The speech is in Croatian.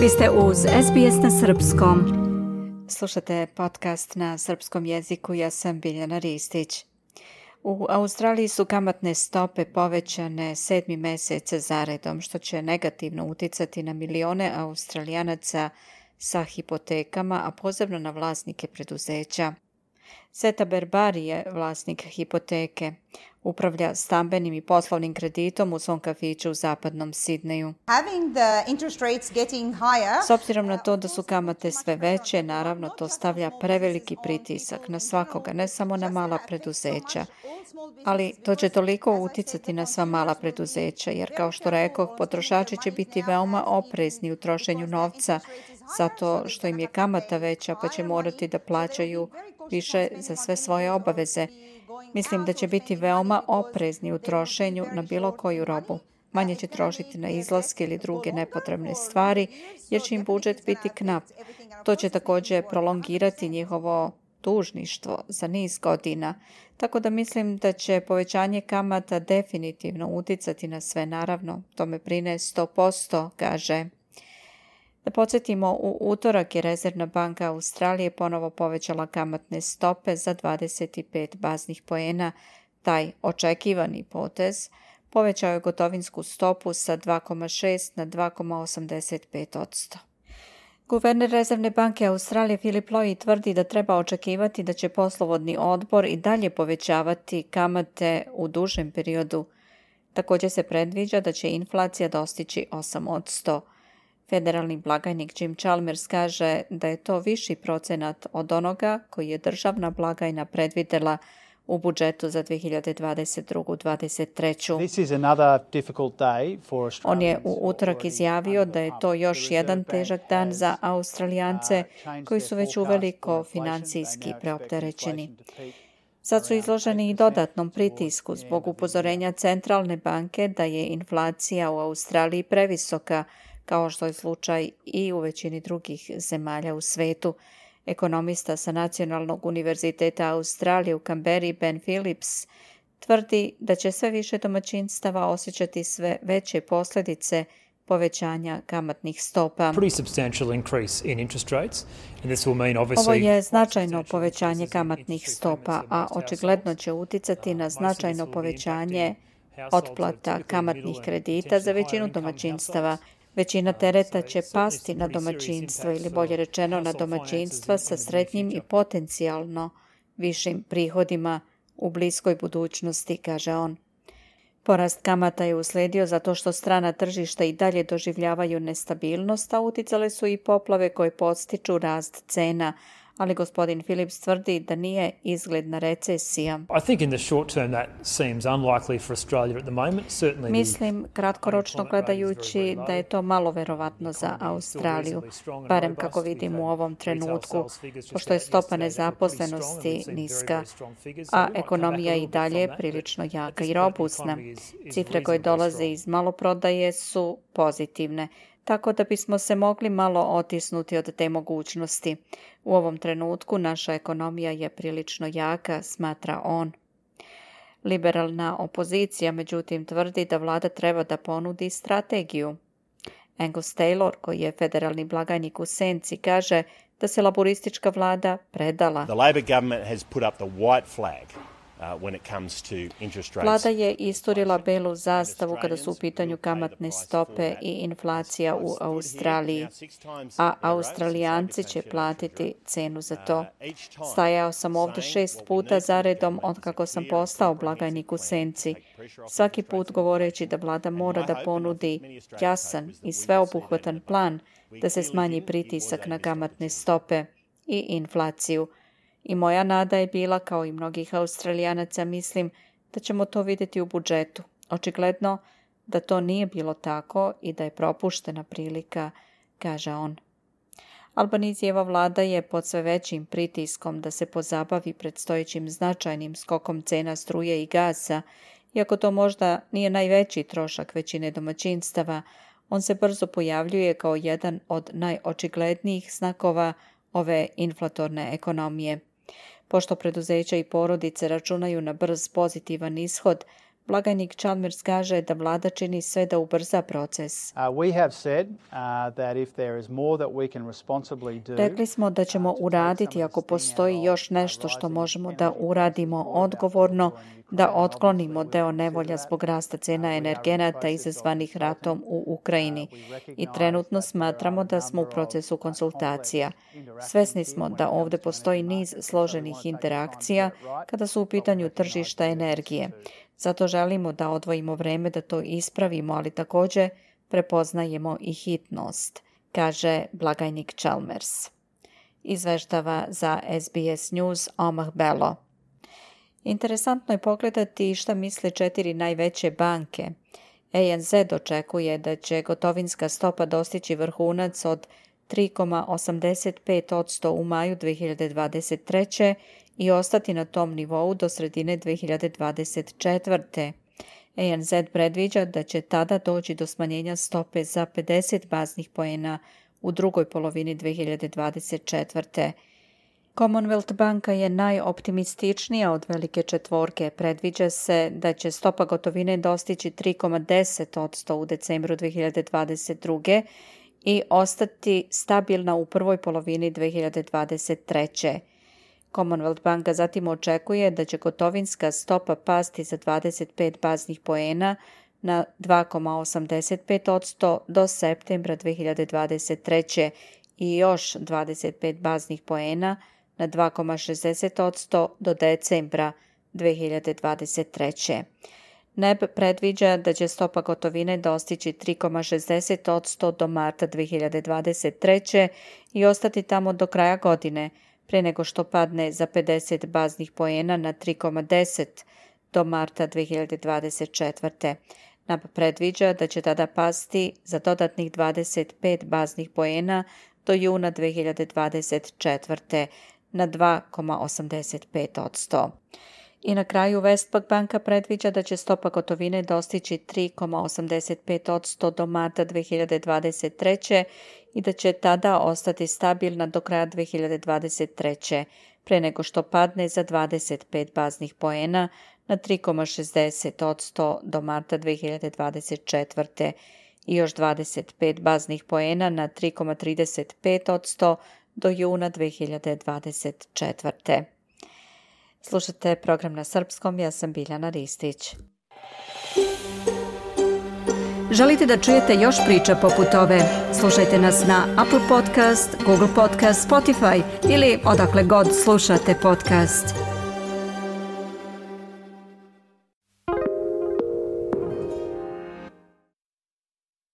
Vi ste uz SBS na Srpskom. Slušate podcast na srpskom jeziku, ja sam Biljana Ristić. U Australiji su kamatne stope povećane sedmi mesece zaredom, što će negativno uticati na milione australijanaca sa hipotekama, a posebno na vlasnike preduzeća. Seta Berbari je vlasnik hipoteke. Upravlja stambenim i poslovnim kreditom u svom kafiću u zapadnom Sidneju. S obzirom na to da su kamate sve veće, naravno to stavlja preveliki pritisak na svakoga, ne samo na mala preduzeća. Ali to će toliko uticati na sva mala preduzeća, jer kao što rekoh, potrošači će biti veoma oprezni u trošenju novca zato što im je kamata veća pa će morati da plaćaju više za sve svoje obaveze. Mislim da će biti veoma oprezni u trošenju na bilo koju robu. Manje će trošiti na izlaske ili druge nepotrebne stvari, jer će im budžet biti knap. To će također prolongirati njihovo dužništvo za niz godina, tako da mislim da će povećanje kamata definitivno uticati na sve. Naravno, to me brine 100%, kaže da podsjetimo, u utorak je Rezervna banka Australije ponovo povećala kamatne stope za 25 baznih poena. Taj očekivani potez povećao je gotovinsku stopu sa 2,6 na 2,85 Guverner Rezervne banke Australije Filip Loy tvrdi da treba očekivati da će poslovodni odbor i dalje povećavati kamate u dužem periodu. Također se predviđa da će inflacija dostići 8 Federalni blagajnik Jim Chalmers kaže da je to viši procenat od onoga koji je državna blagajna predvidela u budžetu za 2022-2023. On je u utorak izjavio da je to još jedan težak dan za Australijance koji su već uveliko financijski preopterećeni. Sad su izloženi i dodatnom pritisku zbog upozorenja centralne banke da je inflacija u Australiji previsoka, kao što je slučaj i u većini drugih zemalja u svetu. Ekonomista sa Nacionalnog univerziteta Australije u Kamberi Ben Phillips tvrdi da će sve više domaćinstava osjećati sve veće posljedice povećanja kamatnih stopa. Ovo je značajno povećanje kamatnih stopa, a očigledno će uticati na značajno povećanje otplata kamatnih kredita za većinu domaćinstava Većina tereta će pasti na domaćinstvo ili bolje rečeno na domaćinstva sa srednjim i potencijalno višim prihodima u bliskoj budućnosti, kaže on. Porast kamata je usledio zato što strana tržišta i dalje doživljavaju nestabilnost, a uticale su i poplave koje podstiču rast cena, ali gospodin Philips tvrdi da nije izgledna recesija. Mislim, kratkoročno gledajući, da je to malo verovatno za Australiju, barem kako vidim u ovom trenutku, pošto je stopa nezaposlenosti niska, a ekonomija i dalje prilično jaka i robustna. Cifre koje dolaze iz maloprodaje su pozitivne tako da bismo se mogli malo otisnuti od te mogućnosti. U ovom trenutku naša ekonomija je prilično jaka, smatra on. Liberalna opozicija međutim tvrdi da vlada treba da ponudi strategiju. Angus Taylor, koji je federalni blagajnik u Senci, kaže da se laboristička vlada predala. The Labor government has put up the white flag Vlada je isturila belu zastavu kada su u pitanju kamatne stope i inflacija u Australiji, a Australijanci će platiti cenu za to. Uh, Stajao sam ovdje šest puta zaredom od kako sam postao blagajnik u Senci. Svaki put govoreći da vlada mora da ponudi jasan i sveobuhvatan plan da se smanji pritisak na kamatne stope i inflaciju, i moja nada je bila, kao i mnogih australijanaca, mislim da ćemo to vidjeti u budžetu. Očigledno da to nije bilo tako i da je propuštena prilika, kaže on. Albanizijeva vlada je pod sve većim pritiskom da se pozabavi predstojećim značajnim skokom cena struje i gaza, iako to možda nije najveći trošak većine domaćinstava, on se brzo pojavljuje kao jedan od najočiglednijih znakova ove inflatorne ekonomije. Pošto preduzeća i porodice računaju na brz pozitivan ishod, blagajnik Chalmers kaže da vlada čini sve da ubrza proces. Rekli smo da ćemo uraditi ako postoji još nešto što možemo da uradimo odgovorno, da otklonimo deo nevolja zbog rasta cena energenata izazvanih ratom u Ukrajini i trenutno smatramo da smo u procesu konsultacija. Svesni smo da ovdje postoji niz složenih interakcija kada su u pitanju tržišta energije. Zato želimo da odvojimo vreme da to ispravimo, ali također prepoznajemo i hitnost, kaže blagajnik Chalmers. Izveštava za SBS News Omah Bello. Interesantno je pogledati šta misle četiri najveće banke. ANZ očekuje da će gotovinska stopa dostići vrhunac od 3,85% u maju 2023. i ostati na tom nivou do sredine 2024. ANZ predviđa da će tada doći do smanjenja stope za 50 baznih poena u drugoj polovini 2024. Commonwealth banka je najoptimističnija od velike četvorke. Predviđa se da će stopa gotovine dostići 3,10% u decembru 2022. i ostati stabilna u prvoj polovini 2023. Commonwealth banka zatim očekuje da će gotovinska stopa pasti za 25 baznih poena na 2,85% do septembra 2023. i još 25 baznih poena na 2,60% do decembra 2023. NEB predviđa da će stopa gotovine dostići 3,60% do marta 2023. i ostati tamo do kraja godine, pre nego što padne za 50 baznih poena na 3,10 do marta 2024. NAB predviđa da će tada pasti za dodatnih 25 baznih poena do juna 2024 na 2,85%. I na kraju Westpac banka predviđa da će stopa gotovine dostići 3,85% do marta 2023. i da će tada ostati stabilna do kraja 2023. pre nego što padne za 25 baznih poena na 3,60% do marta 2024. i još 25 baznih poena na 3,35% do juna 2024. Slušate program na srpskom, ja sam Biljana Ristić. Želite da čujete još priča poput ove? Slušajte nas na Apple Podcast, Google Podcast, Spotify ili odakle god slušate podcast.